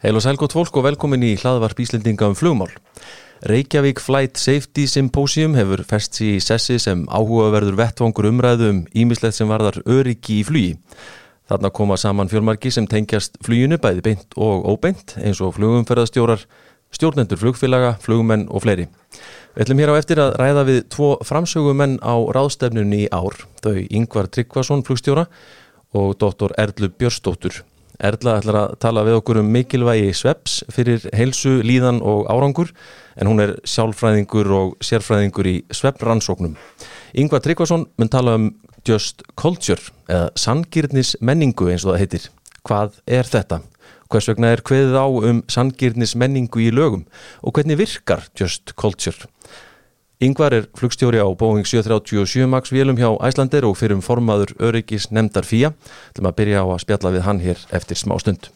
Heil og sælgótt fólk og velkomin í hlaðvarp Íslendinga um flugmál. Reykjavík Flight Safety Symposium hefur fest sér í sessi sem áhugaverður vettvangur umræðu um ímislegt sem varðar öryggi í flugi. Þarna koma saman fjölmarki sem tengjast fluginu bæði beint og óbeint eins og flugumferðastjórar, stjórnendur flugfélaga, flugmenn og fleiri. Við ætlum hér á eftir að ræða við tvo framsögumenn á ráðstefnunni í ár, þau Yngvar Tryggvason flugstjóra og dóttor Erlu Björstóttur. Erla ætlar að tala við okkur um mikilvægi sveps fyrir heilsu, líðan og árangur en hún er sjálfræðingur og sérfræðingur í sveppransóknum. Yngvar Tryggvason mun tala um Just Culture eða sangirnis menningu eins og það heitir. Hvað er þetta? Hvers vegna er hveðið á um sangirnis menningu í lögum og hvernig virkar Just Culture? Yngvar er flugstjóri á Boeing 737 MAX vélum hjá Æslandir og fyrir um formaður öryggis nefndar fíja. Þú maður að byrja á að spjalla við hann hér eftir smá stund.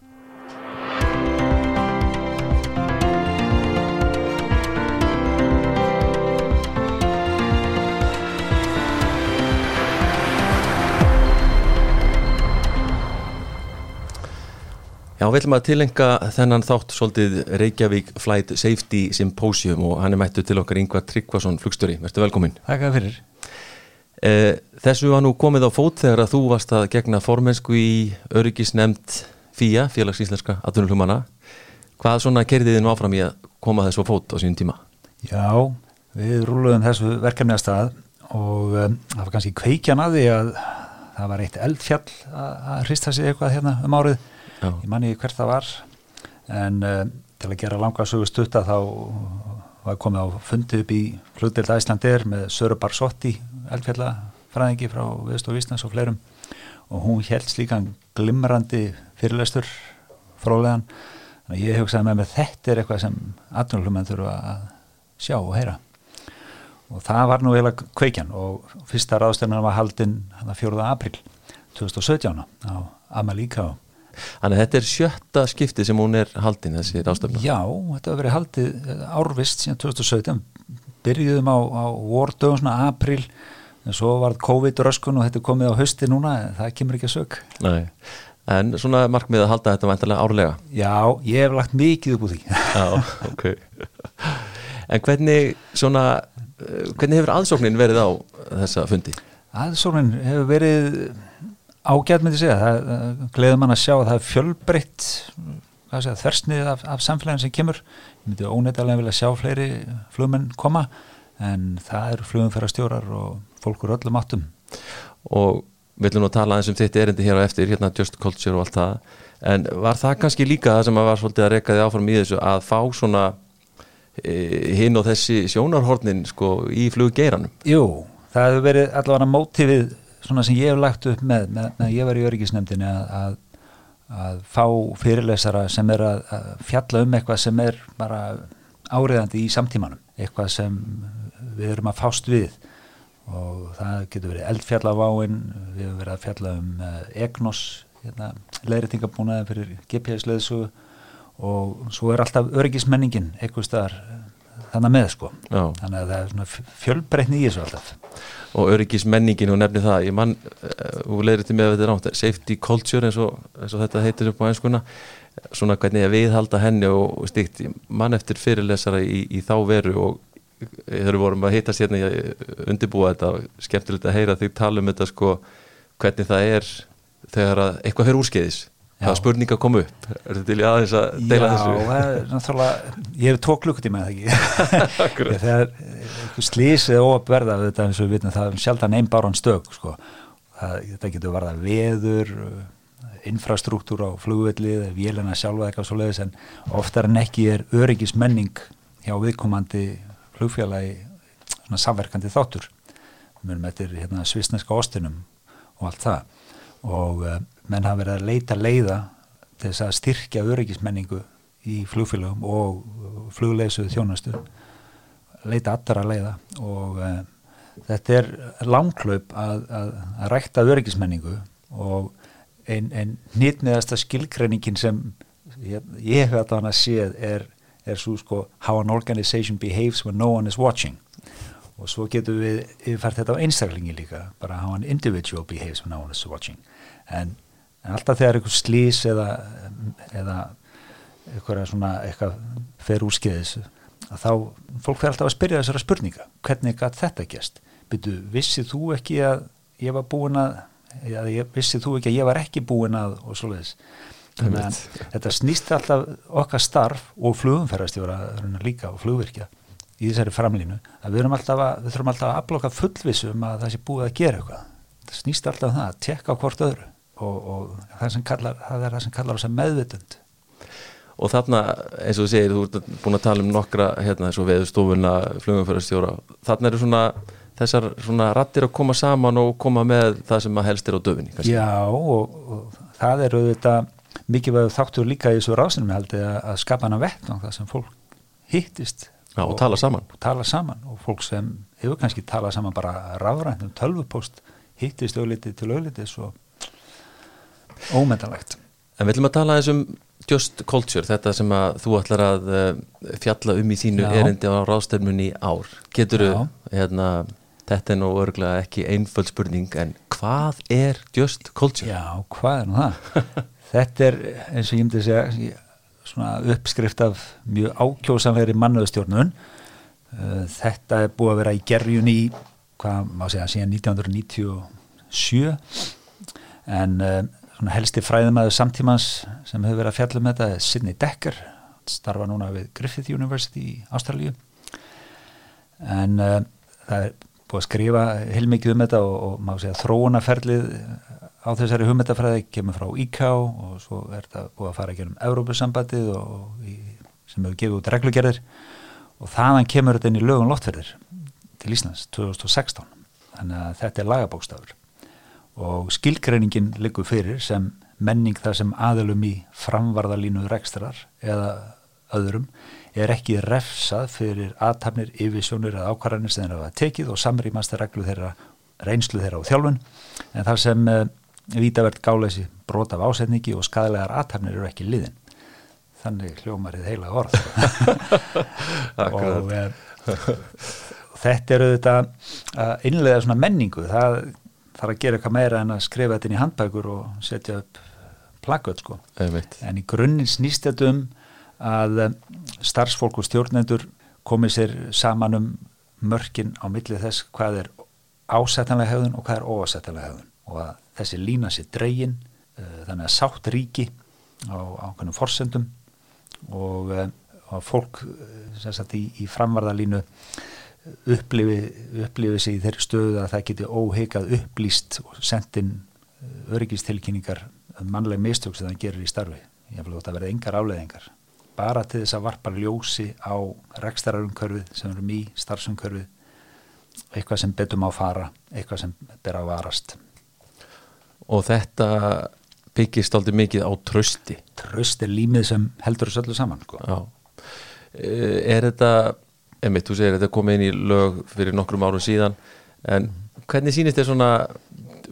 Já, við ætlum að tilenga þennan þátt svolítið Reykjavík Flight Safety Symposium og hann er mættu til okkar Yngvar Tryggvason flugstöri. Verður velkominn. Takk fyrir. Eh, þessu var nú komið á fót þegar að þú varst að gegna formensku í öryggisnemnd FIA, félags íslenska atvinnulhumanna. Hvað svona kerðið þið nú áfram í að koma þessu á fót á sínum tíma? Já, við rúluðum þessu verkefni að stað og um, það var kannski kveikjan að því að það var eitt eldfjall að hrista sig eitthvað hérna um árið Já. ég manni hvert það var en uh, til að gera langa sögu stutta þá var komið á fundi upp í flugdelt Æslandir með Söru Barsotti eldfjallafræðingi frá Viðst og Vísnans og fleirum og hún held slíkan glimrandi fyrirlestur frólegan að ég hugsaði með mig þetta er eitthvað sem atvinnulumenn þurfa að sjá og heyra og það var nú eiginlega kveikjan og fyrsta ráðstöðunar var haldinn 4. april 2017 á Amalíká Þannig að þetta er sjötta skipti sem hún er haldin þessi ráðstöfna. Já, þetta hefur verið haldið eh, árvist síðan 2017 byrjuðum á, á vordögun svona april en svo var COVID-röskun og þetta er komið á hösti núna það kemur ekki að sög. Nei, en svona markmið að halda þetta vantilega árlega? Já, ég hef lagt mikið upp úr því. Já, ok. En hvernig svona, eh, hvernig hefur aðsóknin verið á þessa fundi? Aðsóknin hefur verið ágætt myndi segja, það gleður mann að sjá að það er fjölbreytt þversnið af, af samfélagin sem kemur. Ég myndi óneittalega vilja sjá fleiri flugmenn koma en það eru flugumferðarstjórar og fólkur öllum áttum. Og við viljum nú tala eins um þitt erindi hér á eftir hérna Just Culture og allt það. En var það kannski líka það sem að var svolítið að reyka þið áfram í þessu að fá svona e, hinn og þessi sjónarhornin sko í fluggeiranum? Jú, það hefur verið allavega mótífið svona sem ég hef lagt upp með, með, með ég var í öryggisnefndinni að, að, að fá fyrirlesara sem er að, að fjalla um eitthvað sem er bara áriðandi í samtímanum, eitthvað sem við erum að fást við. Og það getur verið eldfjallaváin, við hefum verið að fjalla um uh, EGNOS, hérna, leiritingabúnaði fyrir GPS-leðsu og svo er alltaf öryggismenningin eitthvað staðar þannig með sko, Já. þannig að það er svona fjölbreytni í þessu alltaf. Og öryggismenningin og nefni það ég mann, og eh, leiður þetta með að þetta er nátt safety culture eins og, eins og þetta heitir upp á einskuna svona hvernig að viðhalda henni og stíkt mann eftir fyrirlesara í, í þá veru og þegar við vorum að heitast hérna undirbúa þetta skemmtilegt að heyra því tala um þetta sko hvernig það er þegar eitthvað fyrir úrskeiðis hvaða spurninga kom upp? Er þetta til í aðeins að deila Já, þessu? Já, náttúrulega ég hef tók klukkutíma eða ekki? Þegar slís eða óapverða þetta eins og við veitum það er sjálf einn báran stök sko. það, þetta getur varða veður infrastruktúr á flugvelli eða vélina sjálfa eitthvað svo leiðis en oftar en ekki er öryggismenning hjá viðkomandi flugfélagi svona samverkandi þáttur. Mjög með þetta hérna, svisneska ostinum og allt það. Og uh, menn hafa verið að leita leiða þess að styrkja öryggismenningu í flugfélagum og flugleisuð þjónastu leita allra leiða. Og uh, þetta er langklaup að, að, að rækta öryggismenningu og einn ein nýtniðasta skilgreiningin sem ég, ég hef þetta hann að séð er, er svo sko how an organization behaves when no one is watching. Og svo getur við yfirfært þetta á einstaklingi líka bara how an individual behaves when no one is watching. En, en alltaf þegar einhver slís eða, eða eitthvað svona eitthvað fer úrskeiðis að þá, fólk fer alltaf að spyrja þessara spurninga. Hvernig gæt þetta gæst byrju, vissið þú ekki að ég var búin að, ég, vissið þú ekki að ég var ekki búin að og svoleiðis? Þannig að þetta snýst alltaf okkar starf og flugumferðastjóra líka og flugvirkja í þessari framlínu að við að, við þurfum alltaf að afloka fullvisum að það sé búið að gera eitthvað. Það snýst alltaf um það að tekka hvort öðru og, og það, kallar, það er það sem kallar þess að meðvitund. Og þarna eins og þú segir, þú ert búin að tala um nokkra hérna eins og veðustofuna flugumferðarstjóra, þarna eru svona þessar svona rattir að koma saman og koma með það sem að helst er á döfinni kannski. Já og, og það eru þetta mikið veðu þáttur líka í þessu rásinum held að, skapa hana vett og það sem fólk hittist Já, og, og tala saman. og tala saman. Og fólk sem hefur kannski talað saman bara ráðrænt um tölvupost hittist auðlitið til auðlitið svo ómendalegt En við ætlum að tala eins um Just Culture, þetta sem að þú ætlar að uh, fjalla um í þínu Já. erindi á ráðstefnunni ár. Getur þú, hérna, þetta er nú örgulega ekki einföld spurning, en hvað er Just Culture? Já, hvað er nú það? þetta er, eins og ég myndi segja, svona uppskrift af mjög ákjósanveri mannöðustjórnun. Uh, þetta er búið að vera í gerjun í, hvað má segja, síðan 1997, en uh, helsti fræðumæðu samtímans sem hefur verið að fjalla með um þetta Sidney Dekker starfa núna við Griffith University í Ástralju en uh, það er búið að skrifa heilmikið um þetta og, og má segja þróunaferlið á þessari hugmyndafræði kemur frá ICAO og svo er þetta búið að fara gennum Európusambandið í, sem hefur gefið út reglugerðir. Og þaðan kemur þetta inn í lögum lottferðir til Íslands 2016 þannig að þetta er lagabókstafur og skilgreiningin liggur fyrir sem menning þar sem aðalum í framvarðalínu rekstrar eða öðrum er ekki refsað fyrir aðtapnir, yfirsjónir eða ákvarðanir sem þeirra hafa tekið og samrýmast reglu þeirra, reynslu þeirra á þjálfun. En þar sem uh, vítavert gáleisi brot af ásetningi og skadalegar aðtapnir eru ekki liðin. Þannig hljómarið heila orð. Og uh, þetta eru þetta að innlega svona menningu. Það þarf að gera eitthvað meira en að skrifa þetta inn í handbækur og setja upp plakut sko. en í grunninn snýst þetta um að eh, starfsfólk og stjórnendur komið sér saman um mörkin á millið þess hvað er ásættanlega hefðun og hvað er óásættanlega hefðun og að þessi lína sér dreygin uh, eh, þannig að sátt ríki á ákveðnum forsendum og, uh, og fólk uh, í, í framvarðalínu upplifi, upplifi sig í þeirri stöðu að það geti óheikað upplýst og sendin uh, öryggistilkynningar um mannleg mistök sem það gerir í starfi. Ég vil þótt að verða engar afleðingar bara til þess að varpa ljósi á rekstararumkörfið sem erum í starfsumkörfið eitthvað sem betum á fara eitthvað sem ber að varast. Og þetta byggist aldrei mikið á trösti tröst er límið sem heldur þessu öllu saman sko. Eh, er þetta emitt, þú segir að þetta kom inn í lög fyrir nokkrum árum síðan en hvernig sýnist þér svona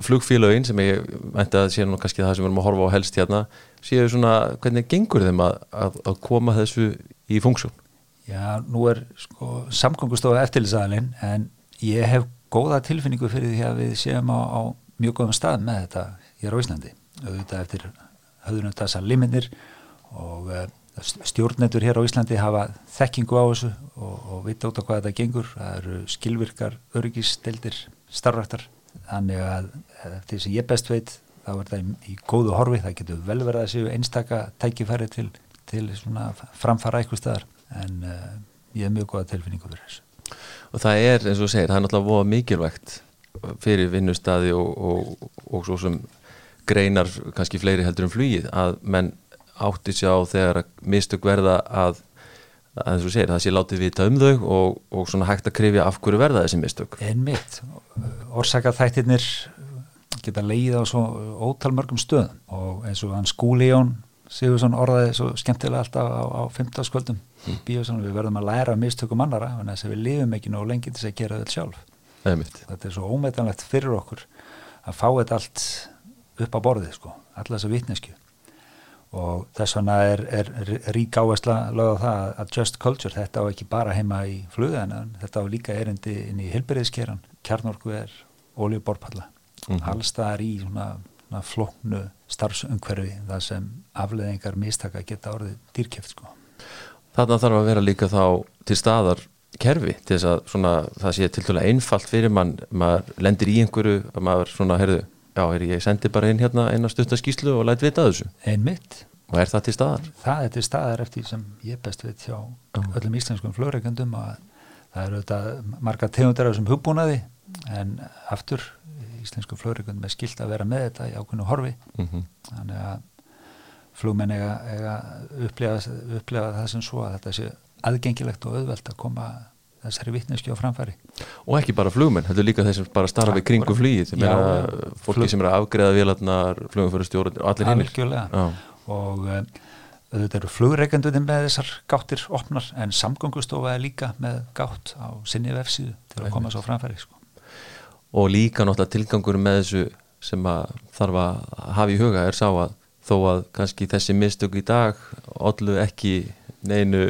flugfélögin sem ég meinti að sé nú kannski það sem við erum að horfa á helst hérna séu svona, hvernig gengur þeim að, að, að koma þessu í funksjón? Já, nú er sko samgöngustofa eftirlisaðalinn en ég hef góða tilfinningu fyrir því að við séum á, á mjög góðum stað með þetta hér á Íslandi auðvitað eftir höfðunum þessar liminir og uh, stjórnendur hér á Íslandi hafa þekkingu á þessu og, og vita út á hvað þetta gengur. Það eru skilvirkar, öryggisteldir starfrættar þannig að eftir sem ég best veit þá er það í, í góðu horfi, það getur vel verið að séu einstaka tækifæri til, til framfara eitthvað staðar. En uh, ég hef mjög góða tilfinningu fyrir þessu. Og það er, eins og segir, það er náttúrulega mikilvægt fyrir vinnustadi og, og, og svo sem greinar kannski fleiri heldur um flugið að menn átti sér á þegar mistök verða að, að eins og segir, það sé látið vita um þau og, og svona hægt að krifja af hverju verða þessi mistök. En mitt, orsaka þættirnir geta leið á svo ótal mörgum stöðum og eins og hann skúli Jón Sigursson orðaði svo skemmtilega alltaf á, á 15 skvöldum mm. bíósan, við verðum að læra mistökum annara en þess að við lifum ekki nóg lengi til að gera þetta sjálf. Þetta er svo ómetanlegt fyrir okkur að fá þetta allt upp á borðið sko, alla þessa vitneskju og þess vegna er, er, er rík áhersla lögð á það að just culture þetta á ekki bara heima í flugðan þetta á líka erindi inn í hilberiðskeran kjarnorku er oljuborpalla mm -hmm. allstaðar í svona flóknu starfsumhverfi það sem afleðingar mistaka geta orðið dýrkjöft sko. Þarna þarf að vera líka þá til staðar kerfi til þess að svona, það sé til dæla einfalt fyrir mann, maður lendir í einhverju að maður svona, heyrðu, já, heyrðu, ég sendi bara inn hérna eina stuttaskíslu og læt vita þessu. Einmitt. Og er það til staðar? Það er til staðar eftir sem ég best veit hjá öllum íslenskum flögreikandum að það eru þetta marga tegundar af þessum hugbúnaði en aftur íslenskum flögreikandum er skilt að vera með þetta í ákveðinu horfi mm -hmm. þannig að flugmenn eiga, eiga upplefa, upplefa það sem svo að þetta sé aðgengilegt og auðvelt að koma þessari vittneski á framfæri. Og ekki bara flugmenn, þetta er líka þeir sem bara starfa við kringu flýið, fólki flug... sem er að afgreða vélarnar, flugumförustjórn og allir hinnir og um, auðvitað eru flugreikandunum með þessar gáttir opnar en samgöngustofa er líka með gátt á sinni vefsíðu til að koma svo framfæri sko. og líka náttúrulega tilgangur með þessu sem að þarf að hafa í huga er sá að þó að kannski þessi mistök í dag allu ekki neinu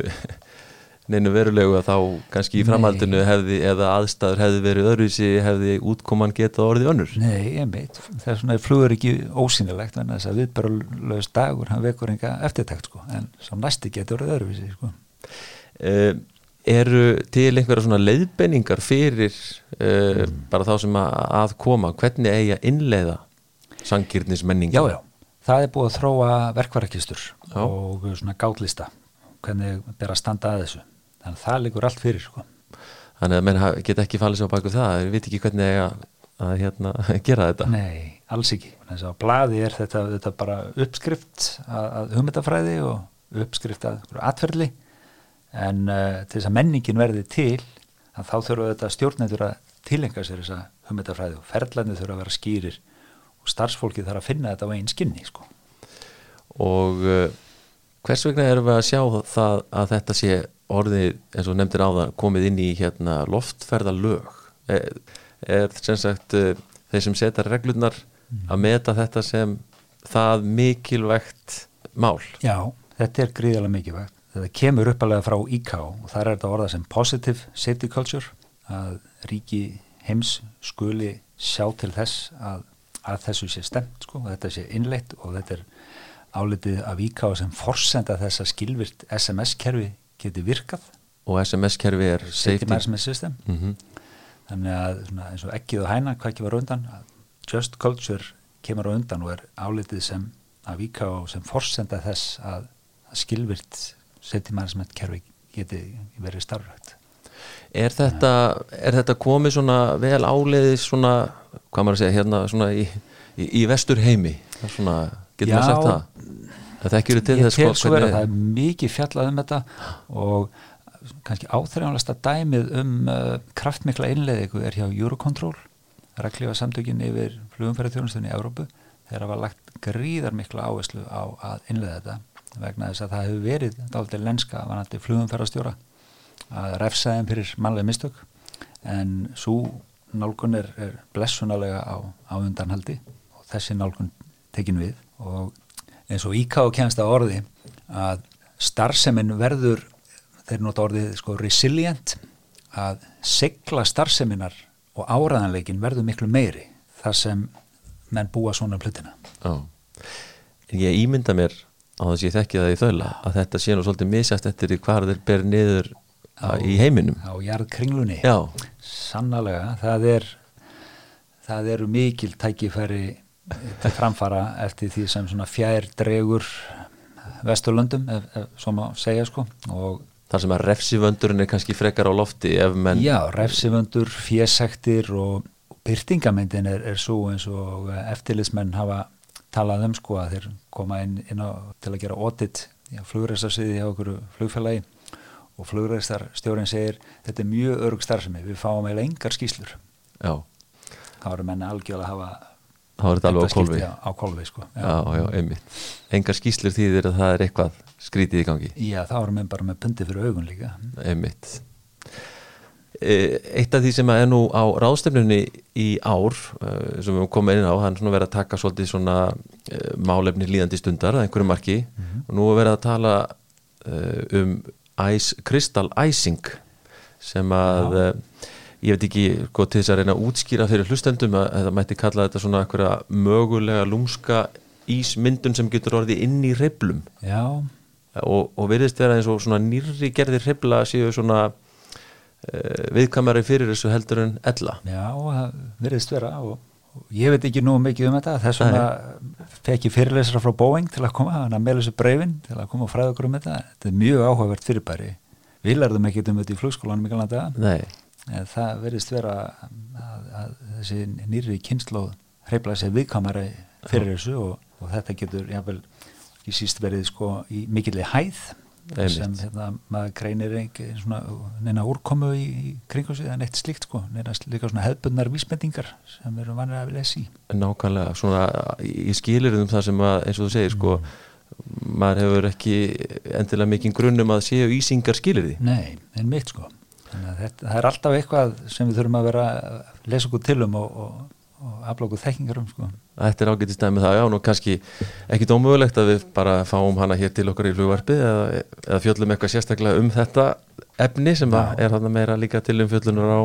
neinu verulegu að þá kannski í framhaldinu hefði eða aðstæður hefði verið öðruvísi hefði útkoman getað orðið önnur. Nei, ég veit, það er svona flugur ekki ósýnilegt en þess að við bara lögst dagur hann vekur enga eftirtækt sko en svo næsti getur orðið öðruvísi sko. Uh, Eru til einhverja svona leiðbenningar fyrir uh, mm. bara þá sem að, að koma? Hvernig eigi að innleiða sangirnismenninga? Já, já, það er búið að þróa verkvarakistur og svona gátlista. Hvernig ber að standa að þessu þannig að það liggur allt fyrir sko. Þannig að menn geta ekki fallið sér á baku það, við veit ekki hvernig að, að hérna, gera þetta Nei, alls ekki, þess að bladi er þetta, þetta bara uppskrift að, að hugmyndafræði og uppskrift að atverðli en uh, til þess að menningin verði til að þá þurfa þetta stjórnendur að tilenga sér þessa hugmyndafræði og ferðlandi þurfa að vera skýrir og starfsfólki þarf að finna þetta á einn skinni sko. og uh, hvers vegna erum við að sjá það að þetta sé orðið eins og nefndir á það komið inn í hérna loftferðalög. Er, er sem sagt uh, þeir sem setja reglunar mm. að meta þetta sem það mikilvægt mál? Já, þetta er gríðilega mikilvægt. Þetta kemur uppalega frá IK og það er þetta orða sem positive safety culture að ríki heims skuli sjá til þess að, að þessu sé stemt sko, og þetta sé innleitt og þetta er álitið af IK sem forsenda þess að skilvirt SMS-kerfi geti virkað og SMS-kerfi er safety management system mm -hmm. þannig að svona, eins og ekkið og hæna hvað ekki var undan just culture kemur undan og er álitið sem að vika og sem forsenda þess að, að skilvirt safety management kerfi geti verið starfrætt Er þetta, er þetta komið svona vel áleiðis svona, hvað maður að segja hérna svona í, í, í vestur heimi svona, getur maður sagt það? Það þekkjur til þess sko hvernig... Vera, það er mikið fjallað um þetta og kannski áþræðanlegsta dæmið um uh, kraftmikla innleðiku er hjá Eurocontrol reglífa samtökin yfir flugumferðarþjónustunni í Európu þegar það var lagt gríðar mikla áherslu á að innleða þetta vegna þess að það hefur verið dálítið lenska vanandi flugumferðarstjóra að refsaðum fyrir mannlega mistök en svo nálgun er, er blessunalega á, á undanhaldi og þessi nálgun tekin við og eins og íká kemst að orði að starfseminn verður þeir nota orðið sko resilient að segla starfseminnar og áraðanleikin verður miklu meiri þar sem menn búa svona plutina oh. Ég ímynda mér á þess að ég þekki það í þaula að þetta sé nú svolítið misjast eftir hvað þeir ber niður á, í heiminum. á jarðkringlunni. Sannlega, það er það eru mikil tækifæri til framfara eftir því sem svona fjær dregur vesturlöndum ef, ef svo má segja sko og Þar sem að refsivöndurinn er kannski frekar á lofti menn... Já, refsivöndur, fjesektir og byrtingamindin er, er svo eins og eftirlismenn hafa talað um sko að þeir koma inn, inn á, til að gera audit í flugræstarsviði hjá okkur flugfélagi og flugræstarstjórin segir þetta er mjög örg starfsemi, við fáum eiginlega engar skýslur. Já. Það voru menna algjörlega að hafa þá er þetta alveg á kolvi á kolvi sko já. Já, já, engar skýslur þýðir að það er eitthvað skrítið í gangi. Já þá erum við bara með pundi fyrir augun líka. Einmitt. E, eitt af því sem er nú á ráðstefnunni í ár e, sem við komum inn á, hann er verið að taka svolítið svona e, málefni líðandi stundar að einhverju marki. Mm -hmm. og nú er verið að tala um ice, crystal icing sem að ég veit ekki sko, til þess að reyna að útskýra fyrir hlustendum að það mætti kalla þetta svona eitthvað mögulega lúmska ísmyndun sem getur orðið inn í reyblum og, og veriðst vera eins og svona nýri gerðir reybla séu svona uh, viðkamari fyrir þessu heldur en ella. Já, það veriðst vera og, ég veit ekki nú mikið um þetta. Þess vegna fekk ég fyrirlesra frá Boeing til að koma, hann að meila þessu breyfin til að koma og fræða okkur um þetta. Þetta er mjög áhugavert fyrirbæri. Við lærðum ekki um þetta í flugskólanum í galanda en það veriðst vera að, að þessi nýri kynnslóð hreifla sér viðkamari fyrir þessu og, og þetta getur jáfnvel í síst verið sko í mikilvæg hæð Einmitt. sem hérna, maður greinir neina úrkomu í, í kringu sig en eitt slíkt sko, neina líka svona hefðbundnar vísbendingar sem eru vanið að vilja sí Nákvæmlega, svona í skilirðum það sem að, eins og þú segir sko mm. maður hefur ekki endilega mikinn grunnum að séu ísingar skilirði Nei, en mitt sko þetta, það er alltaf eitthvað sem við þurfum að vera að lesa okkur til um og, og og aflókuð þekkingar um sko. Þetta er ágætist dæmið það, já, nú kannski ekki dómögulegt að við bara fáum hana hér til okkar í flugvarpi eða, eða fjöllum eitthvað sérstaklega um þetta efni sem er þarna meira líka til um fjöllunar á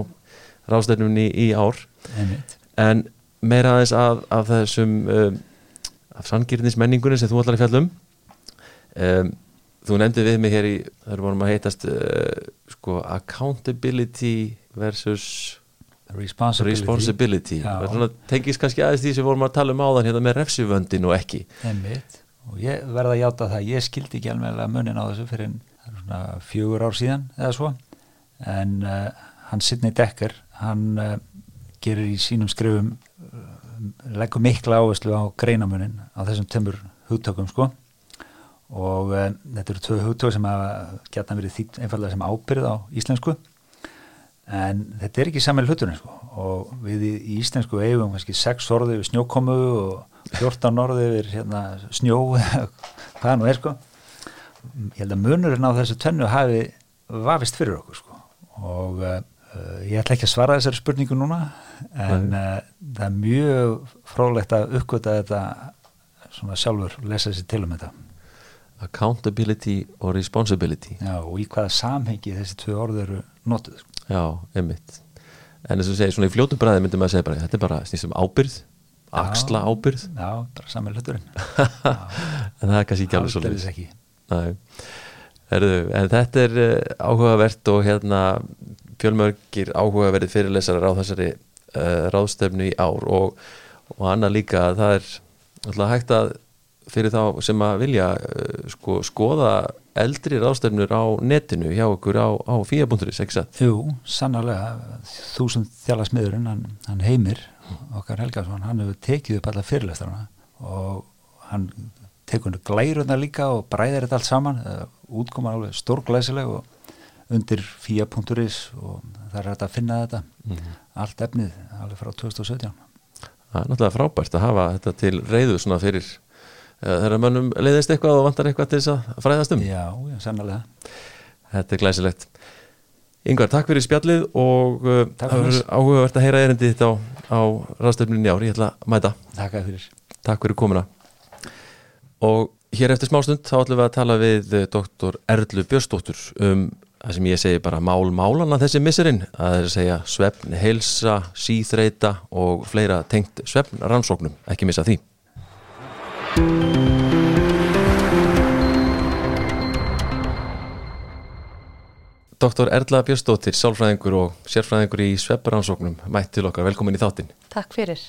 rástefnumni í ár Einmitt. en meira aðeins af, af þessum um, af sangirnismenningunni sem þú ætlar að fjallum um, þú nefndi við mig hér í þar vorum að heitast uh, sko accountability versus responsibility, responsibility. tengis kannski aðeins því sem vorum að tala um áðan hérna með refsivöndin og ekki. Einmitt. og ég verða að hjáta það ég skildi ekki alveg munin á þessu fyrir fjögur ár síðan eða svo. En uh, hann Sidney Dekker hann uh, gerir í sínum skrifum uh, leggur mikla áherslu á greinamunin á þessum tömur hugtökum sko og uh, þetta eru tvö hugtök sem hafa gætna verið þýtt einfallega sem ábyrð á íslensku. En þetta er ekki saman hluturinn sko. og við í, í íslensku eigum kannski 6 orði við snjókomu og 14 orði við hérna, snjó hvaða nú er sko. Ég held að munurinn á þessu tönnu hafi vafist fyrir okkur sko. Og uh, ég ætla ekki að svara þessari spurningu núna en uh, það er mjög frólægt að uppgöta þetta svona sjálfur lesa þessi til um þetta Accountability og responsibility. Já og í hvaða samhengi þessi tvö orð eru notuð sko. Já, einmitt. En þess að segja, svona í fljótu bræði myndum að segja bara þetta er bara snýstum ábyrð, axla ábyrð Já, bara saman hluturinn. En það er kannski ekki alveg svolítið En þetta er uh, áhugavert og hérna fjölmörgir áhugaverið fyrirlesarar á þessari uh, ráðstefnu í ár og, og annað líka að það er alltaf hægt að fyrir þá sem að vilja uh, sko, skoða eldri ráðstefnur á netinu hjá okkur á, á fíabunduris, ekki satt? Jú, sannarlega þúsund þjálasmiðurinn, hann, hann heimir okkar Helgarsson, hann hefur tekið upp alla fyrirlestarana og hann tekur henni glæruna líka og bræðir þetta allt saman, útkoma alveg stórglæsileg og undir fíabunduris og það er hægt að finna þetta mm -hmm. allt efnið alveg frá 2017 Það er náttúrulega frábært að hafa þetta til reyðu svona fyrir þegar mönnum leiðist eitthvað og vantar eitthvað til þess að fræðast um. Já, já, sannlega Þetta er glæsilegt. Yngvar, takk fyrir spjallið og uh, áhugavert að heyra erindi þetta á, á ræðstöfninni ári, ég ætla að mæta. Takk fyrir. Takk fyrir komuna. Og hér eftir smástund þá ætlum við að tala við uh, doktor Erlu Björnsdóttur um það sem ég segi bara mál málana þessi misserinn, að það er að segja svefn, heilsa, síþreita og fleira tengt svefn rannsóknum, ekki missa því Doktor Erla Björnsdóttir, sálfræðingur og sérfræðingur í svepparansóknum, mætt til okkar, velkomin í þáttinn. Takk fyrir.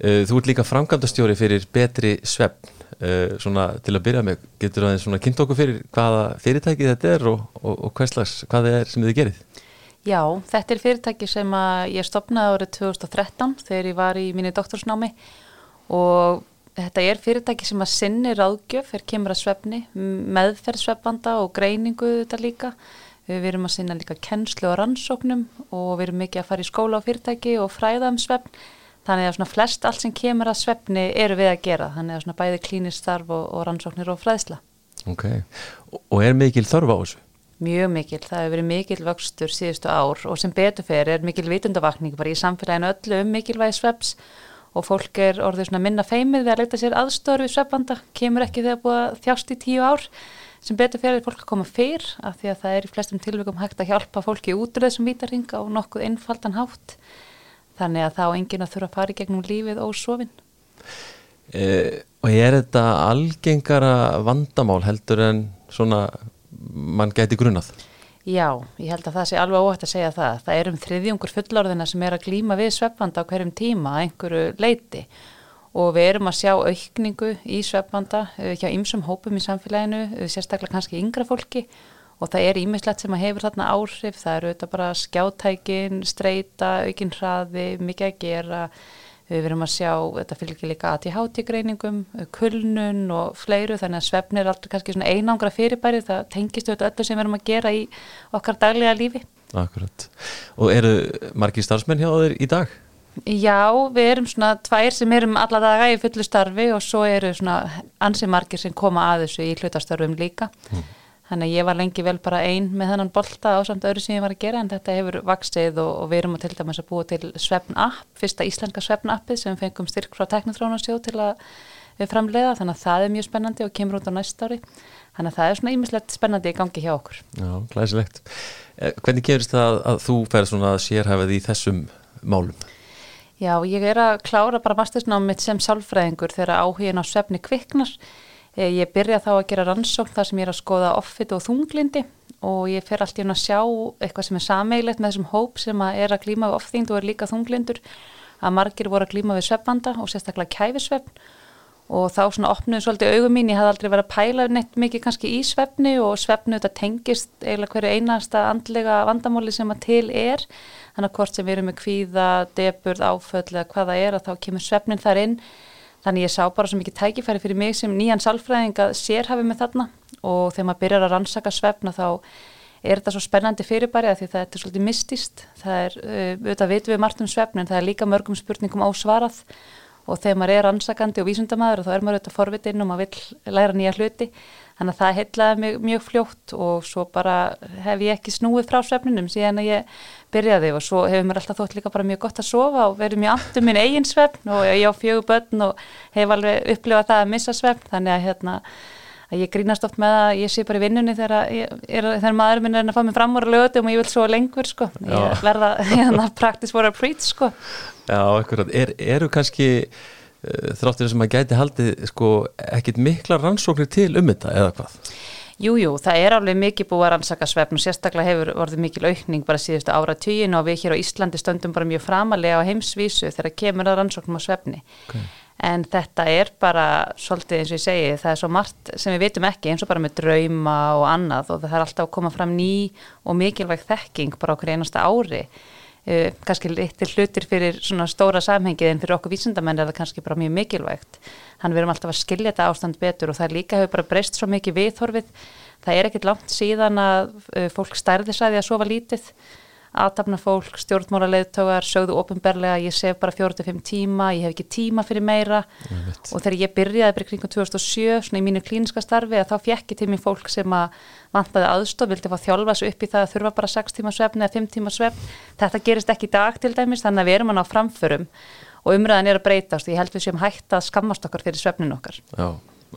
Eh, þú ert líka framkvæmdastjóri fyrir betri svepp, eh, svona til að byrja með, getur það svona kynnt okkur fyrir hvaða fyrirtæki þetta er og, og, og hvað slags, hvað það er sem þið gerið? Já, þetta er fyrirtæki sem ég stopnaði árið 2013 þegar ég var í mínu doktorsnámi og Þetta er fyrirtæki sem að sinni ráðgjöf er kemur að svefni, meðferðsvefbanda og greiningu þetta líka. Við erum að sinna líka kennslu og rannsóknum og við erum mikið að fara í skóla á fyrirtæki og fræða um svefn. Þannig að svona flest allt sem kemur að svefni eru við að gera. Þannig að svona bæði klínistarf og, og rannsóknir og fræðsla. Ok, og er mikil þörf á þessu? Mjög mikil, það hefur verið mikil vöxtur síðustu ár og sem betur fyrir er mikil vitundavakning bara í samfélaginu öllu um mikilvægi svefs og fólk er orðið svona minna feimið við að leita sér aðstöður við svefnvanda, kemur ekki þegar búið að þjást í tíu ár sem betur fyrir fólk að koma fyrr af því að það er í flestum tilvægum hægt að hjálpa fólki út úr þessum vítaringa og nokkuð einfaldan hátt þannig að þá enginn að þurfa að fara í gegnum lífið og sofin eh, Og er þetta algengara vandamál heldur en svona mann gæti grunnað? Já, ég held að það sé alveg óhægt að segja það. Það er um þriðjungur fullorðina sem er að glýma við sveppvanda á hverjum tíma að einhverju leiti og við erum að sjá aukningu í sveppvanda eh, hjá ymsum hópum í samfélaginu, eh, sérstaklega kannski yngra fólki og það er ímislegt sem að hefur þarna áhrif, það eru auðvitað bara skjátækin, streyta, aukinn hraði, mikið að gera, við erum að sjá, þetta fylgir líka ATHT-greiningum, kulnun og fleiru þannig að svefn er alltaf kannski svona einangra fyrirbæri, það tengist auðvitað öllu sem við erum að gera í okkar daglega lífi. Akkurat. Og eru margir starfsmenn hjá þeir í dag? Já, við erum svona tvær sem erum alla daga í fullu starfi og svo eru svona ansi margir sem koma að þessu í hlutastarfum líka. Mm. Þannig að ég var lengi vel bara einn með þennan bolta á samt öðru sem ég var að gera en þetta hefur vaksið og, og við erum að til dæmis að búa til svefn app, fyrsta íslenska svefn appið sem fengum styrk frá teknitrónarsjóð til að við framleiða þannig að það er mjög spennandi og kemur út á næst ári. Þannig að það er svona ímislegt spennandi í gangi hjá okkur. Já, glæsilegt. Eh, hvernig gerist það að þú fer svona sérhæfið í þessum málum? Já, ég er að klára bara mastersnámið sem sálfræðingur þegar áhugin á svefni kviknar. Eh, ég byrja þá að gera rannsókn þar sem ég er að skoða offit og þunglindi og ég fer alltaf inn að sjá eitthvað sem er sameigilegt með þessum hóp sem að er að glíma við ofþyngd og er líka þunglindur. Að margir voru að glíma við sveppvanda og sérstaklega kæfisveppn og þá svona opnuðu svolítið augum mín, ég hafði aldrei verið að pæla neitt mikið kannski í sveppni og sveppnu þetta tengist eiginlega hverju einasta andlega vandamáli sem að til er. Þannig að hvort sem við erum með kvíða, deburð, áföll eða hvaða er að þá kemur sveppnin þar inn. Þannig ég sá bara svo mikið tækifæri fyrir mig sem nýjan salfræðing að sérhafi með þarna. Og þegar maður byrjar að rannsaka svefna þá er þetta svo spennandi fyrirbæri að því það er svolítið mistist. Það er, uh, auðvitað vitum við margt um svefni en það er líka mörgum spurningum ásvarað og þegar maður er rannsakandi og vísundamæður þá er maður auðvitað forvitinn og maður vil læra nýja hluti. Þannig að það heitlaði mjög, mjög fljótt og svo bara hef ég ekki snúið frá svefninum síðan að ég byrjaði. Og svo hefur mér alltaf þótt líka bara mjög gott að sofa og verið mjög aftur minn eigin svefn og ég á fjögur börn og hef alveg upplifað það að missa svefn. Þannig að hérna að ég grínast oft með að ég sé bara í vinnunni þegar, er, þegar maður minn er að fá mig fram úr lögutum og ég vil svo lengur sko. Ég verða hérna practice for a preach sko Já, ekkur, er, eru kannski Eh, þráttur sem að gæti haldið sko ekkit mikla rannsóknir til um þetta eða hvað? Jújú, jú, það er alveg mikið búið að rannsaka svefn og sérstaklega hefur vorðið mikil aukning bara síðustu ára tíin og við hér á Íslandi stöndum bara mjög framalega á heimsvísu þegar kemur að rannsóknum á svefni. Okay. En þetta er bara svolítið eins og ég segi, það er svo margt sem við vitum ekki eins og bara með drauma og annað og það er alltaf að koma fram ný og mikilvæg þekking bara okkur einasta ári uh, kannski littir hlutir fyrir svona stóra samhengið en fyrir okkur vísindamenn er það kannski bara mjög mikilvægt. Þannig við erum alltaf að skilja þetta ástand betur og það líka hefur bara breyst svo mikið viðhorfið. Það er ekkert langt síðan að uh, fólk stærði sæði að sofa lítið aðtapna fólk, stjórnmála leðtögar sögðu ofinberlega, ég sef bara 45 tíma ég hef ekki tíma fyrir meira. Og þegar ég byrjaði bara kringum 2007 svona í mínu klíniska starfi að þá fjekki til mér fólk sem að vantaði aðstof vildi fá þjálfa svo upp í það að þurfa bara 6 tíma svefn eða 5 tíma svefn. Þetta gerist ekki í dag til dæmis þannig að við erum að ná framförum og umræðan er að breytast. Og ég held við séum hægt að skammast okkar fyrir svefnin okkar. Já,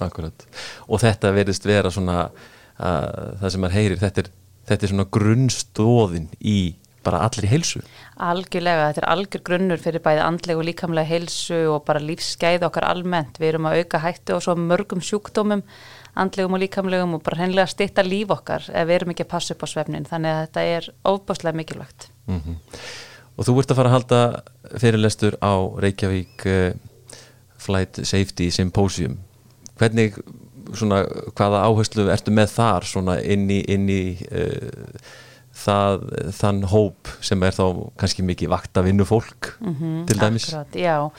akkurat. Og þetta verðist vera svona uh, það sem maður heyrir, þetta er, þetta er svona grunnstóðin í bara allir í heilsu. Algjörlega, þetta er algjör grunnur fyrir bæði andleg og líkamlega heilsu og bara lífsgæð okkar almennt. Við erum að auka hættu og svo mörgum sjúkdómum, andlegum og líkamlegum og bara hennilega stitta líf okkar ef við erum ekki að passa upp á svefnin. Þannig að þetta er óbáslega mikilvægt. Mm -hmm. Og þú ert að fara að halda fyrirlestur á Reykjavík uh, Flight Safety Symposium. Hvernig, svona, hvaða áherslu ertu með þar svona inn í, inn í uh, það, þann hóp sem er þá kannski mikið vakt að vinna fólk mm -hmm, til dæmis. akkurat, Já,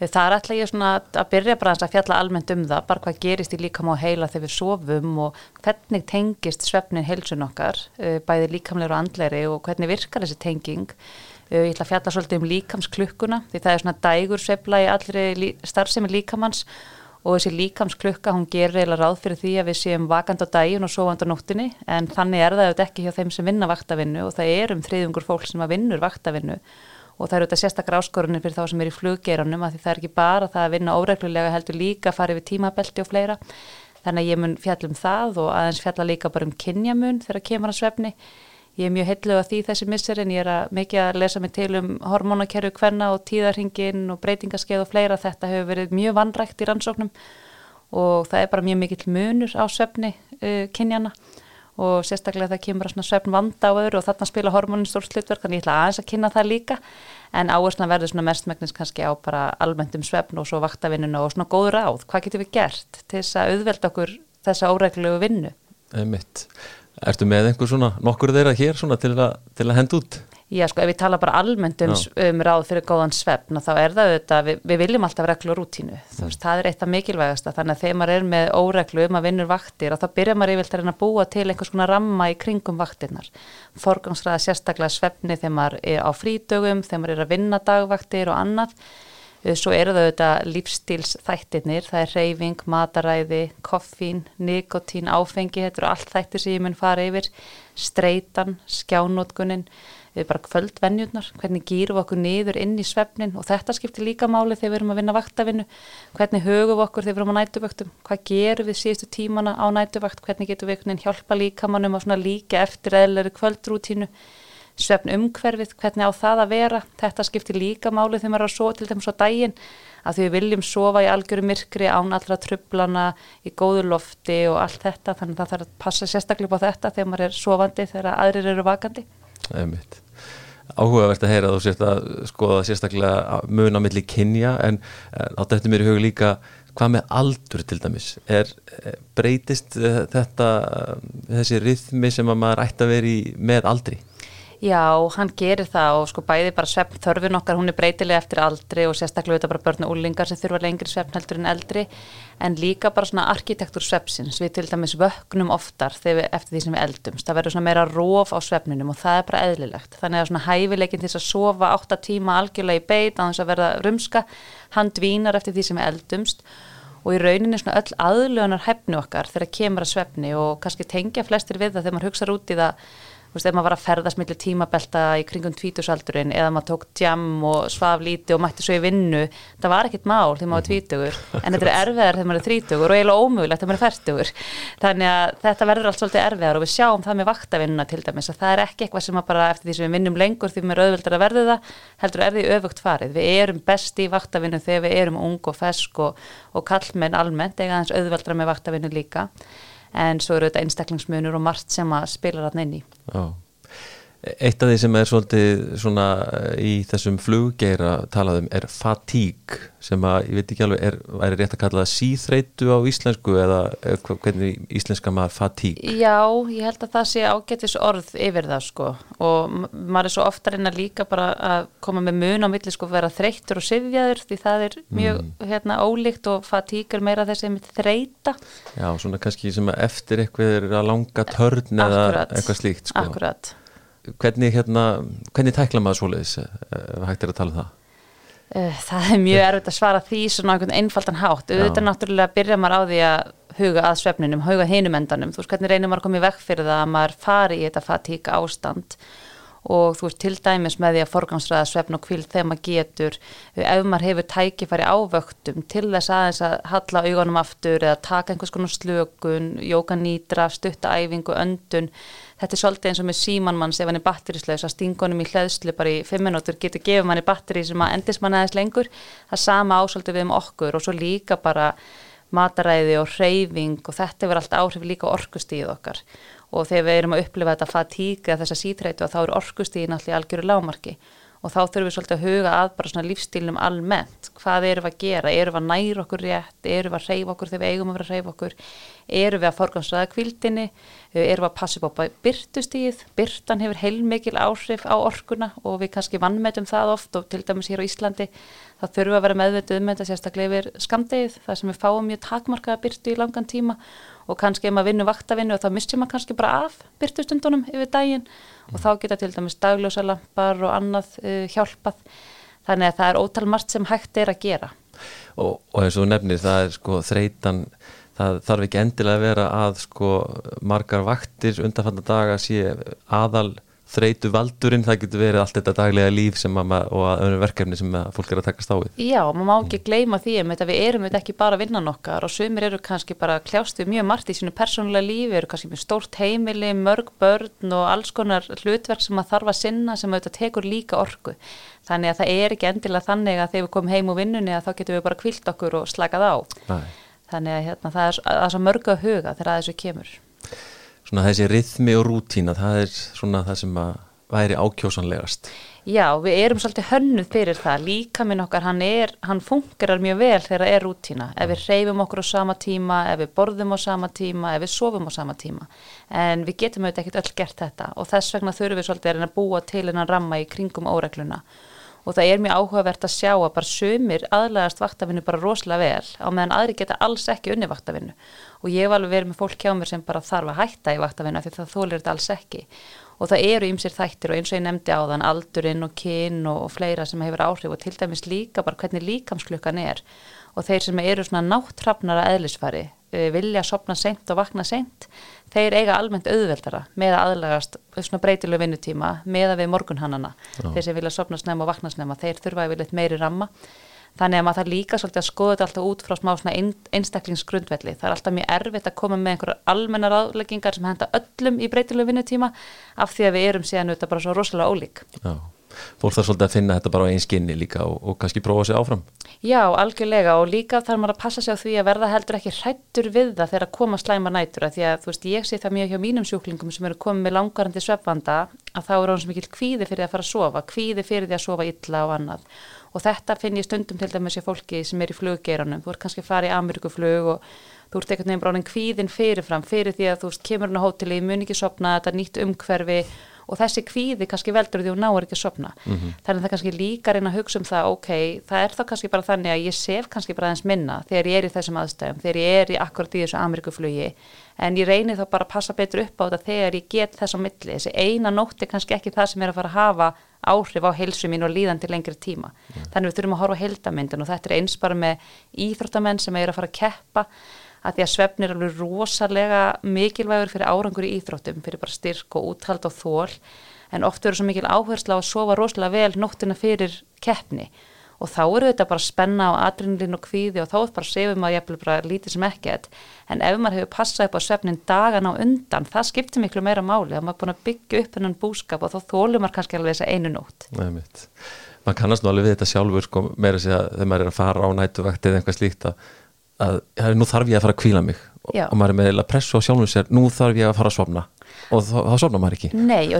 það er alltaf ég svona að byrja bara að fjalla almennt um það bara hvað gerist í líkam á heila þegar við sofum og hvernig tengist svefnin heilsun okkar, uh, bæði líkamlegur og andleiri og hvernig virkar þessi tenging. Uh, ég ætla að fjalla svolítið um líkamsklukkuna því það er svona dægur svefla í allri starfsemi líkamanns og þessi líkamsklukka, hún gerir eiginlega ráð fyrir því að við séum vakand á daginn og sovand á nóttinni en þannig er það auðvitað ekki hjá þeim sem vinna vaktavinnu og það er um þriðjungur fólk sem vinnur vaktavinnu. Og það eru þetta sérstakar áskorunir fyrir þá sem er í fluggeranum að því það er ekki bara það að vinna óreglulega heldur líka að fara yfir tímabelti og fleira. Þannig að ég mun fjallum það og aðeins fjalla líka bara um kynjamun þegar kemur að svefni ég er mjög heitlu á því þessi missir en ég er að mikið að lesa mig til um hormónakerfi hvenna og tíðarhingin og breytingaskeið og fleira þetta hefur verið mjög vanrækt í rannsóknum og það er bara mjög mikill munur á svefni uh, kynjana og sérstaklega það kemur að svefn vanda á öðru og þarna spila hormónin stór slutverk þannig ég ætla aðeins að kynna það líka en áhersna verður svona mestmæknins kannski á bara almenntum svefn og svo vaktavinnuna og svona góð ráð, hvað getur við gert til þess að auðvelda okkur þessa óreglulegu vinnu? Mitt. Ertu með einhver svona nokkur þeirra hér svona til að, til að henda út? Já, sko, ef við tala bara almennt um, um ráð fyrir góðan svefn, þá er það auðvitað, við, við viljum alltaf reglu og rútínu, mm. veist, það er eitt af mikilvægasta, þannig að þegar maður er með óreglu um að vinnur vaktir og þá byrjar maður yfirlt að reyna að búa til einhvers konar ramma í kringum vaktirnar, forgangsraða sérstaklega svefni þegar maður er á frídögum, þegar maður er að vinna dagvaktir og annað, svo eru það auðvitað lífstíls þættirnir, það er reyfing, mataræði, koffín, nikotín, áfengi, þetta eru allt þættir sem ég mun fara yfir, streitan, skjánótkunin, við bara kvöldvenjurnar, hvernig gýrum við okkur niður inn í svefnin? Og þetta skiptir líka máli þegar við erum að vinna vaktavinnu, hvernig högum við okkur þegar við erum á nætuvöktum, hvað gerum við síðustu tímana á nætuvökt, hvernig getum við hjálpa líkamannum að líka eftir eðlari kvöldrútínu, svefn umhverfið, hvernig á það að vera, þetta skiptir líka máli þegar maður er að svo til þeim svo dægin að því við viljum sofa í algjöru myrkri án allra trublana í góðu lofti og allt þetta þannig að það þarf að passa sérstaklega á þetta þegar maður er sofandi þegar aðrir eru vakandi. Einmitt áhugavert að heyra þú sést að skoða sérstaklega mun á milli kynja en átt eftir mér í hug líka hvað með aldur til dæmis er, breytist eh, þetta þessi rithmi sem að maður ætti að vera í með aldri? Já, hann gerir það og sko bæði bara svefn þörfin okkar, hún er breytilega eftir aldri og sérstaklega þetta bara börn og úlingar sem þurfa lengri svefn heldur en eldri. En líka bara svona arkitektur svefnsins, við til dæmis vögnum oftar við, eftir því sem við eldumst, það verður svona meira róf á svefninum og það er bara eðlilegt. Þannig að svona hæfileikin til þess að sofa 8 tíma algjörlega í beit á þess að verða rumska, hann dvínar eftir því sem við eldumst. Og í rauninni svona öll aðlöðunar hefni okkar þegar kemur að svefni og kannski tengja flestir við það þegar maður hugsa út í það þú veist, ef maður var að ferðast millir tímabelta í kringum tvítusaldurinn eða maður tók tjam og svaf líti og mætti svo í vinnu, það var ekkit mál þegar maður var tvítugur, en þetta er erfiðar þegar maður er þrítugur og eiginlega ómögulegt þegar maður er færtugur þannig að þetta verður allt svolítið erfiðar og við sjáum það með vaktavinnuna til dæmis að það er ekki eitthvað sem bara eftir því sem við vinnum lengur því við erum auðvöldar að verðu það heldur er því öfugt farið, við erum besti í vaktavinnu þegar við erum ung og fesk og, og en svo eru þetta einstaklingsmunur og margt sem að spila rann inn í. Já. Eitt af því sem er svolítið svona í þessum fluggeira talaðum er fatík sem að ég veit ekki alveg er, er rétt að kalla það síþreitu á íslensku eða hvernig íslenska maður fatík? Já, ég held að það sé ágætis orð yfir það sko og maður er svo ofta reyna líka bara að koma með mun á milli sko vera þreytur og sifjaður því það er mjög mm. hérna ólíkt og fatík er meira þessi með þreita. Já, svona kannski sem að eftir eitthvað er að langa törn eða eitthvað slíkt sko. Akkurat hvernig, hérna, hvernig tækla maður svoleiðis ef hægt er að tala um það? Eh, það er mjög erfitt að svara því svona einhvern einfaldan hátt. Auðvitað náttúrulega byrja maður á því að huga að svefninum, huga hinum endanum. Þú veist hvernig reynir maður að koma í vekk fyrir það að maður fari í þetta fatíka ástand og þú veist til dæmis með því að forgangsræða svefn og kvild þegar maður getur ef maður hefur tækifæri ávöktum til þess aðeins að halla augunum aftur eða taka einhvers konar slökun jókanýtra, stuttaæfingu, öndun þetta er svolítið eins og með símanmanns ef hann er batterísleis að stingunum í hlæðslu bara í fimm minútur getur gefið manni batteri sem að endist manni aðeins lengur. Það sama ásaldið við um okkur og svo líka bara mataræði og reyfing og þetta verður allt áhrif líka orkustíð okkar. Og þegar við erum að upplifa þetta fatíka þessa sítreitu að þá eru orkustíðin allir algjöru lámarki og þá þurfum við svolítið að huga að bara svona lífstílnum almennt, hvað erum við að gera? Erum við að næra okkur rétt, erum við að reyfa okkur þegar við eigum að vera að reyfa okkur? Erum við að forgansraða kvildinni erum við að passa upp á byrtustíð byrtan hefur heilmikil áhrif á orkuna og við kannski vannmetum það oft og til dæmis hér á Íslandi. Þá þurfum við að vera meðvitið um þetta sérstaklega yfir skamdegið, það sem við fáum mjög takmarkaða byrtu í langan tíma og kannski ef maður vinnur vaktavinnu og þá missir maður kannski bara af byrtustundunum yfir daginn. Og þá geta til dæmis dagljósalampar og annað uh, hjálpað. Þannig að það er ótal margt sem hægt er að gera. Og, og eins og nefnir það er sko þreitan það þarf ekki endilega að vera að sko margar vaktir undanfanna daga sé aðal þreitu valdurinn, það getur verið allt þetta daglega líf sem að, og verkefni sem að fólk er að takast á við. Já, maður má ekki gleyma því um þetta við erum þetta ekki bara vinnan okkar og sumir eru kannski bara kljást við mjög margt í sínu persónulega lífi, eru kannski með stórt heimili, mörg börn og alls konar hlutverk sem maður þarf að sinna sem auðvitað tekur líka orku. Þannig að það er ekki endilega þannig að þegar við komum heim úr vinnunni að þá getum við bara kvilt okkur og slakað á. Nei. Þannig að hérna, það er, er svo mörgu að huga þegar þessu kemur svona þessi rithmi og rútína það er svona það sem að væri ákjósanlegast. Já, við erum svolítið hönnuð fyrir það. Líka minn okkar, hann er, hann fungerar mjög vel þegar það er rútína. Ef við reyfum okkur á sama tíma, ef við borðum á sama tíma, ef við sofum á sama tíma. En við getum auðvitað ekkert öll gert þetta og þess vegna þurfum við svolítið að búa til en að ramma í kringum óregluna og það er mjög áhugavert að sjá að bara sömur aðlægast vaktavinnu bara rosalega vel á meðan aðri geta alls ekki unni vaktavinnu. Og ég var alveg verið með fólk hjá mér sem bara þarf að hætta í vaktavinnu því það þólir þetta alls ekki. Og það eru ymsir þættir og eins og ég nefndi á þann aldurinn og kyn og fleira sem hefur áhrif og til dæmis líka bara hvernig líkamsklukkan er. Og þeir sem eru svona náttrafnara eðlisfari eh, vilja sopna seint og vakna seint þeir eiga almennt auðveldara með að aðlagast svona breytilegu vinnutíma með að við morgunhannana. Þeir sem vilja sopna snemma og vakna snemma þeir þurfa að vilja meiri ramma. Þannig að maður þarf líka svolítið að skoða þetta alltaf út frá smá svona einstaklingsgrundvelli. Það er alltaf mjög erfitt að koma með einhverjar almennar áleggingar sem henda öllum í breytilegu vinnutíma af því að við erum síðan auðvitað bara svo rosalega ólík. Já fólk þarf svolítið að finna þetta bara á einn skinni líka og, og kannski prófa sér áfram. Já, algjörlega og líka þarf maður að passa sig á því að verða heldur ekki hrættur við það þegar að koma slæma nætur að því að þú veist ég sé það mjög hjá mínum sjúklingum sem eru komið með langarandi svefvanda að þá eru hann sem ekki kvíði fyrir að fara að sofa, kvíði fyrir því að sofa illa og annað og þetta finn ég stundum til dæmis hjá fólki sem er í fluggeranum, þú ert kannski að fara í Amerikuflug og þú ert ekkert nefn bráðin kvíðin fyrirfram fyrir því að þú veist kemur hann á hóteli, mun ekki sopna, þetta er nýtt umhverfi og þessi kvíði kannski veldur því þú náir ekki að sopna mm -hmm. þannig að það kannski líka reyna að hugsa um það ok, það er þá kannski bara þannig að ég sef kannski bara aðeins minna þegar ég er í þessum aðstæðum þegar ég er í akkurat í þessu Amerikuflugi en ég reynir þá bara að passa betur upp á þetta þegar ég get þess á milli. Þessi eina nótt er kannski ekki það sem er að fara að hafa áhrif á heilsu mín og líðan til lengri tíma. Mm. þannig við þurfum að horfa heldamindin og þetta er eins bara með íþróttamenn sem er að fara að keppa að því að svefnir er alveg rosalega mikilvægur fyrir árangur í íþróttum, fyrir bara styrk og úthald og þól, en oft verður svo mikil áhersla á að sofa rosalega vel nóttina fyrir keppni og þá eru þetta bara spenna á adrenalin og kvíði og þá er bara sefum að ég er bara lítið sem ekkert, en ef maður hefur passað upp á svefnin dagan á undan, það skiptir miklu meira máli, er maður búin að byggja upp hennan búskap og þá þólum maður kannski alveg þessa einu nótt. Nei mitt. Man kannast nú alveg við þetta sjálfur sko, meira sig að þegar maður er að fara á nætuvakt eða eitthvað slíkt að að nú þarf ég að fara að kvíla mig. Já. og maður er með pressu á sjálfum sér nú þarf ég að fara að sopna og þá, þá sopna maður ekki. Nei,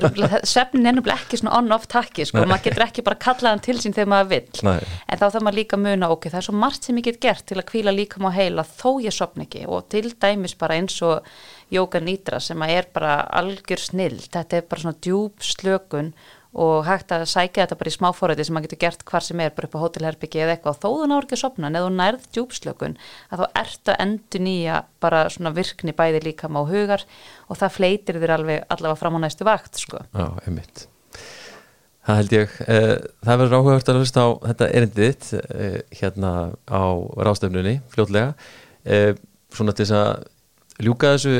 svefnin er náttúrulega ekki svona on-off takki sko, maður getur ekki bara kallaðan til sín þegar maður vill. Nei. en þá þarf maður líka að muna ok, það er svo margt sem ég get gert til að kvíla líka má heila þó ég sopna ekki. Og til dæmis bara eins og Jóka Nýtra sem er bara algjör snill, þetta er bara svona djúb slökun og hægt að sækja þetta bara í smáfóræti sem maður getur gert hvar sem er, bara upp á hótelherbyggi eða eitthvað þó þú náður ekki að sopna, neðu nærð djúpslökun að þá ert að endur nýja bara svona virkni bæði líka má hugar og það fleitir þér alveg allavega fram á næstu vakt sko. Já, einmitt. Það held ég, eh, það verður áhugavert að hlusta á þetta erindið eh, hérna á rástöfnunni fljótlega, eh, svona til þess að ljúka þessu,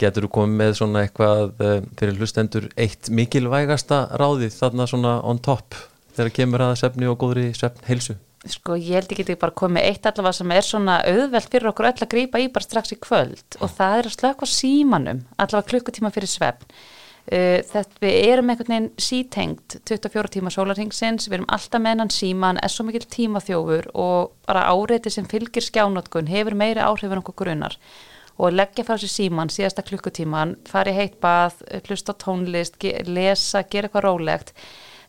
getur þú komið með svona eitthvað eh, fyrir hlustendur eitt mikilvægasta ráðið þarna svona on top þegar kemur að sefni og góðri sefn heilsu? Sko ég held ekki að bara komið eitt allavega sem er svona auðvelt fyrir okkur öll að grýpa í bara strax í kvöld og það er að slöka símanum allavega klukkutíma fyrir svefn. Uh, þetta við erum einhvern veginn sítengt 24 tíma sólarhengsins við erum alltaf meðan síman, er svo mikil tímaþjófur og bara áreiti sem fylgir skjánotkun hefur meiri áhrif en okkur grunnar og leggja frá sér síman síðasta klukkutíman, fari heitt bað, hlusta tónlist, lesa, gera eitthvað rólegt.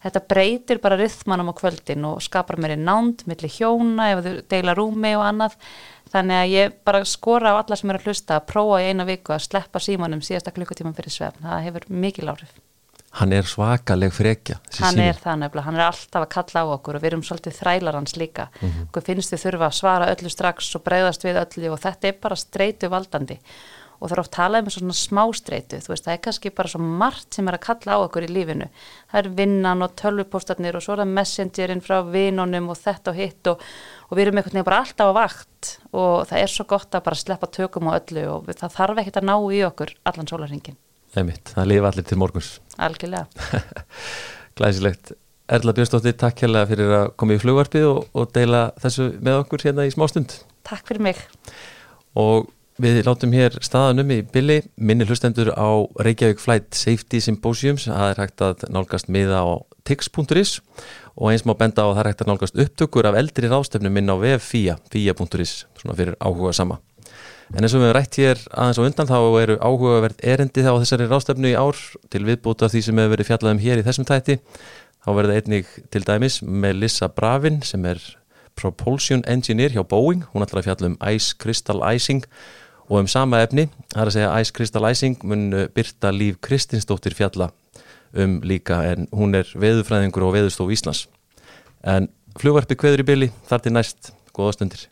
Þetta breytir bara rithmanum á kvöldin og skapar mér í nánd, millir hjóna, ef þau deila rúmi og annað. Þannig að ég bara skora á alla sem eru að hlusta að prófa í eina viku að sleppa símanum síðasta klukkutíman fyrir svefn. Það hefur mikil áhrif hann er svakaleg frekja hann er það nefnilega, hann er alltaf að kalla á okkur og við erum svolítið þrælar hans líka. Mm -hmm. okkur finnst við þurfa að svara öllu strax og breyðast við öllu og þetta er bara streitu valdandi. Og það er oft talað um svona smá streitu þú veist, það er kannski bara svo margt sem er að kalla á okkur í lífinu, það er vinnan og tölvupóstatnir og svo er það messengerinn frá vinnunum og þetta og hitt og, og við erum einhvern veginn bara alltaf á vakt. Og það er svo gott að bara sleppa tökum og öllu og það þarf ekkert að ná í okkur allan sólarhingin Einmitt, það lifa allir til morguns. Algjörlega. Glæsilegt. Erla Björnstóttir, takk hérlega fyrir að koma í flugvarpið og, og deila þessu með okkur hérna í smástund. Takk fyrir mig. Og við látum hér staðanum í billi minni hlustendur á Reykjavík Flight Safety Symposiums það er hægt að nálgast miða á tix.is og eins má benda á að það er hægt að nálgast upptökur af eldri rástefnum inn á vf FIA, fia.is svona fyrir áhuga sama en eins og við hefum rætt hér aðeins á undan þá eru áhugaverð erindi þá þessari rástefnu í ár til viðbúta því sem hefur verið fjallað um hér í þessum tæti þá verður einnig til dæmis Melissa Bravin sem er Propulsion Engineer hjá Boeing, hún ætlar að fjalla um Ice Crystal Icing og um sama efni, það er að segja Ice Crystal Icing mun Birta Líf Kristinsdóttir fjalla um líka en hún er veðufræðingur og veðustof Íslands. En flugvarpi kveður í byli þar til næst, góða stundir